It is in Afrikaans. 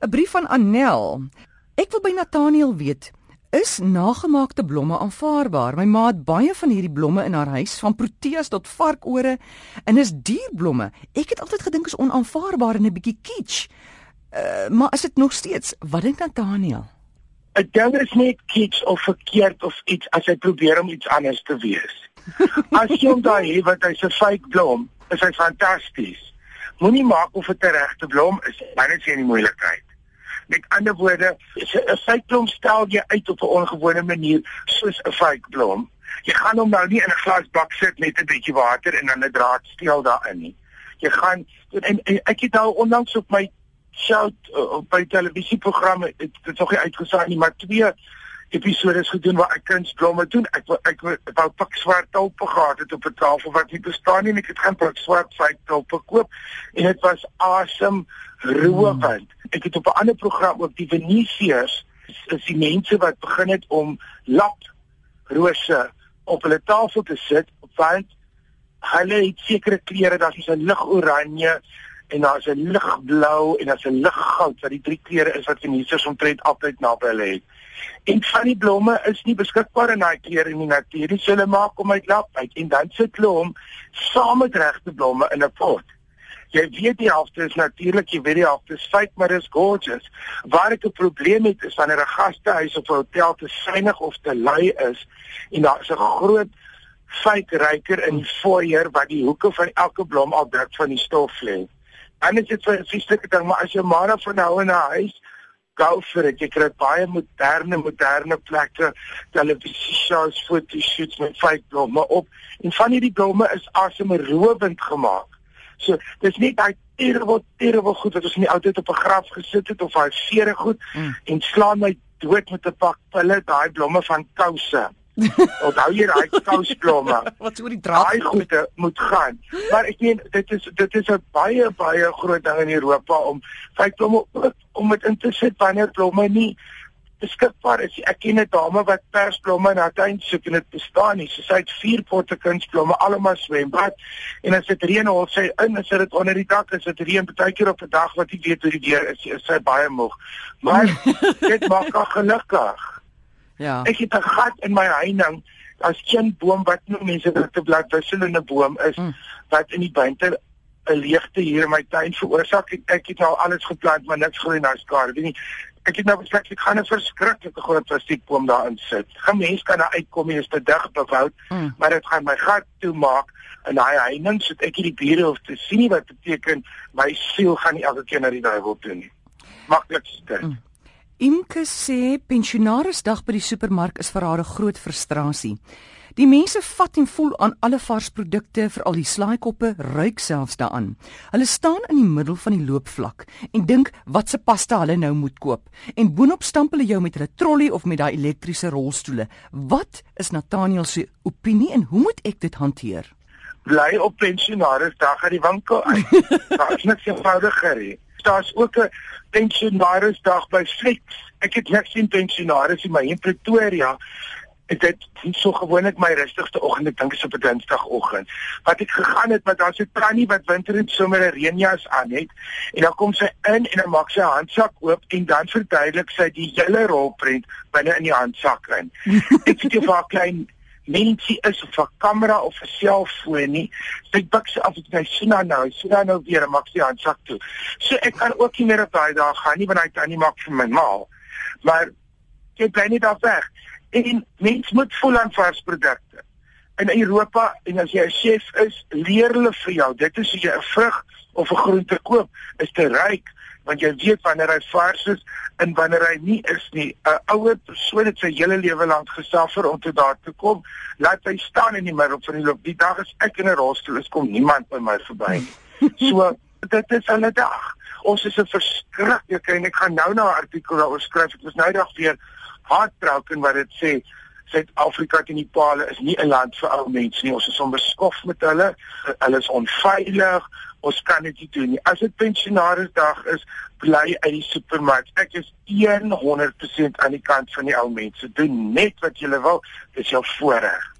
'n Brief van Annel. Ek wil by Nathaniel weet, is nagemaakte blomme aanvaarbaar? My ma het baie van hierdie blomme in haar huis, van proteas tot varkore, en is dierblomme. Ek het altyd gedink is onaanvaarbaar en 'n bietjie kitsch. Uh, maar is dit nog steeds? Wat dink Nathaniel? Ek dink dit is nie kitsch of verkeerd of iets as jy probeer om iets anders te wees. As jy hom daai het wat hy's 'n fake blom, is hy fantasties. Moenie maak of dit 'n regte blom is. Dan is jy in die moeilikheid. Met ander woorde, 'n fake blom stel jy uit op 'n ongewone manier soos 'n fake blom. Jy gaan hom nou nie in 'n glasbak sit met 'n bietjie water en dan 'n draad steel daarin nie. Jy gaan en, en ek het nou onlangs op my show op by televisieprogramme dit is nog nie uitgesaai nie, maar twee episodes gedoen waar ek kunsblomme doen. Ek ek, wou pak swart tulpe gehad het op 'n tafel wat nie bestaan nie en ek het gaan pak swart feit tulpe koop en dit was awesome roewend. Hmm. Ek het op 'n ander program ook die Venesiërs is die mense wat begin het om lap rose op hulle tafel te sit want hulle het sekere kleure, daar's 'n lig oranje en daar's 'n ligblou en daar's 'n liggoud wat die drie kleure is wat Venesiërs omtrent altyd naby hulle het. En van die blomme is nie beskikbaar in daai kleure in die natuur nie. So hulle maak hom uit lap uit en dan sit hulle hom saam met regte blomme in 'n pot. Jy weet die helfte is natuurlik, jy weet die helfte is fake, maar dit is gorgeous. Waar ek 'n probleem het is wanneer 'n gastehuis of 'n hotel te suiwig of te lui is en daar is 'n groot fake ryker in die foyer wat die hoeke van elke blom al dik van die stof lê. En dit is 'n fisieke ding, maar as jy maar van nou in 'n huis go for it. Jy kry baie moderne moderne plekke, televisie shows, fotoshoots met vyf blomme op. En van hierdie blomme is asemrowend gemaak. So, dis nie daai terrible terrible goed wat ons in die ou tyd op 'n graf gesit het of daai vere goed mm. en slaan my dood met 'n pak pille, daai blomme van kouse. Onthou jy daai kousblomme? Wat oor die draad daai goede moet gaan. Maar ek meen dit is dit is 'n baie baie groot ding in Europa om vyf blomme om dit in te sit wanneer blomme nie beskikbaar is. Ek ken 'n dame wat persblomme in haar tuin soek en dit bestaan nie. Sy het vier potte kunsblomme almal swembad en as dit reën hol sy in en sit dit onder die dak en sit reën baie keer op 'n dag wat jy weet hoe die weer is. Sy is baie moeg. Maar dit maak haar gelukkig. Ja. Ek het 'n gat in my heining as een boom wat nou mense dit te blad wisselende boom is mm. wat in die buite 'n leegte hier in my tuin veroorsaak. Ek, ek het nou alles geplant maar niks groei nou skare. Weet nie. Ek het nou besluit ek gaan 'n verskriklike groot plastiekboom daarin sit. Geen mens kan daar uitkom nie, is te dig bewoud, mm. maar dit gaan my gat toemaak en daai heining sit ek hierdie bure of te sien wat beteken my siel gaan nie elke keer na die duiwel toe nie. Maklikste. Mm. Imke sê pensionarisdag by die supermark is vir haar 'n groot frustrasie. Die mense vat en voel aan alle vars produkte, veral die slaaikoppe, ruik selfs daaraan. Hulle staan in die middel van die loopvlak en dink wat se pasta hulle nou moet koop. En boonop stamp hulle jou met hulle trolly of met daai elektriese rolstoele. Wat is Nathaniel se opinie en hoe moet ek dit hanteer? Bly op pensionarisdag aan die winkel uit. Daar is niks eenvoudiger nie daar's ook 'n pensionarisdag by Flex. Ek het net sien pensionaris in my in Pretoria. Dit is so gewoonlik my rustigste oggend, ek dink is op 'n Dinsdagoggend. Wat ek gegaan het met daar se tannie wat winter en somer 'n reënjas aan het en dan kom sy in en dan maak sy haar handsak oop en dan verduidelik sy die hele rolprent binne in die handsak in. ek het 'n klein mensie is of 'n kamera of 'n selfoon nie. Sy buik sy af en sy sien nou, sy sien nou weer en maak sy handsak toe. So ek kan ook nie meer op daai dag gaan nie want hy kan nie maak vir my maal. Maar jy bly nie daar weg. En mens moet voel aan vars produkte. In Europa en as jy 'n chef is, leer hulle vir jou. Dit is as jy 'n vrug of 'n groente koop, is te ryk want jy weet wanneer hy vars is en wanneer hy nie is nie 'n ouer persoon het sy hele lewe lank gesuffer om tot daar te kom. Laat hy staan in die middel van die loop. Die dag as ek in 'n rolstoel is kom niemand by my verby so dit is 'n dag. Ons is 'n verskriklik en ek gaan nou na 'n artikel daaroor skryf. Ek was nou dag weer heartbroken wat dit sê Suid-Afrika teen die paal is nie 'n land vir ou mense nie. Ons is onbeskof met hulle. Hulle is onveilig. Ons kan dit nie doen nie. As dit pensionarisdag is, bly uit die supermark. Ek is 100% aan die kant van die ou mense. Doen net wat jy wil. Dis jou voorreg.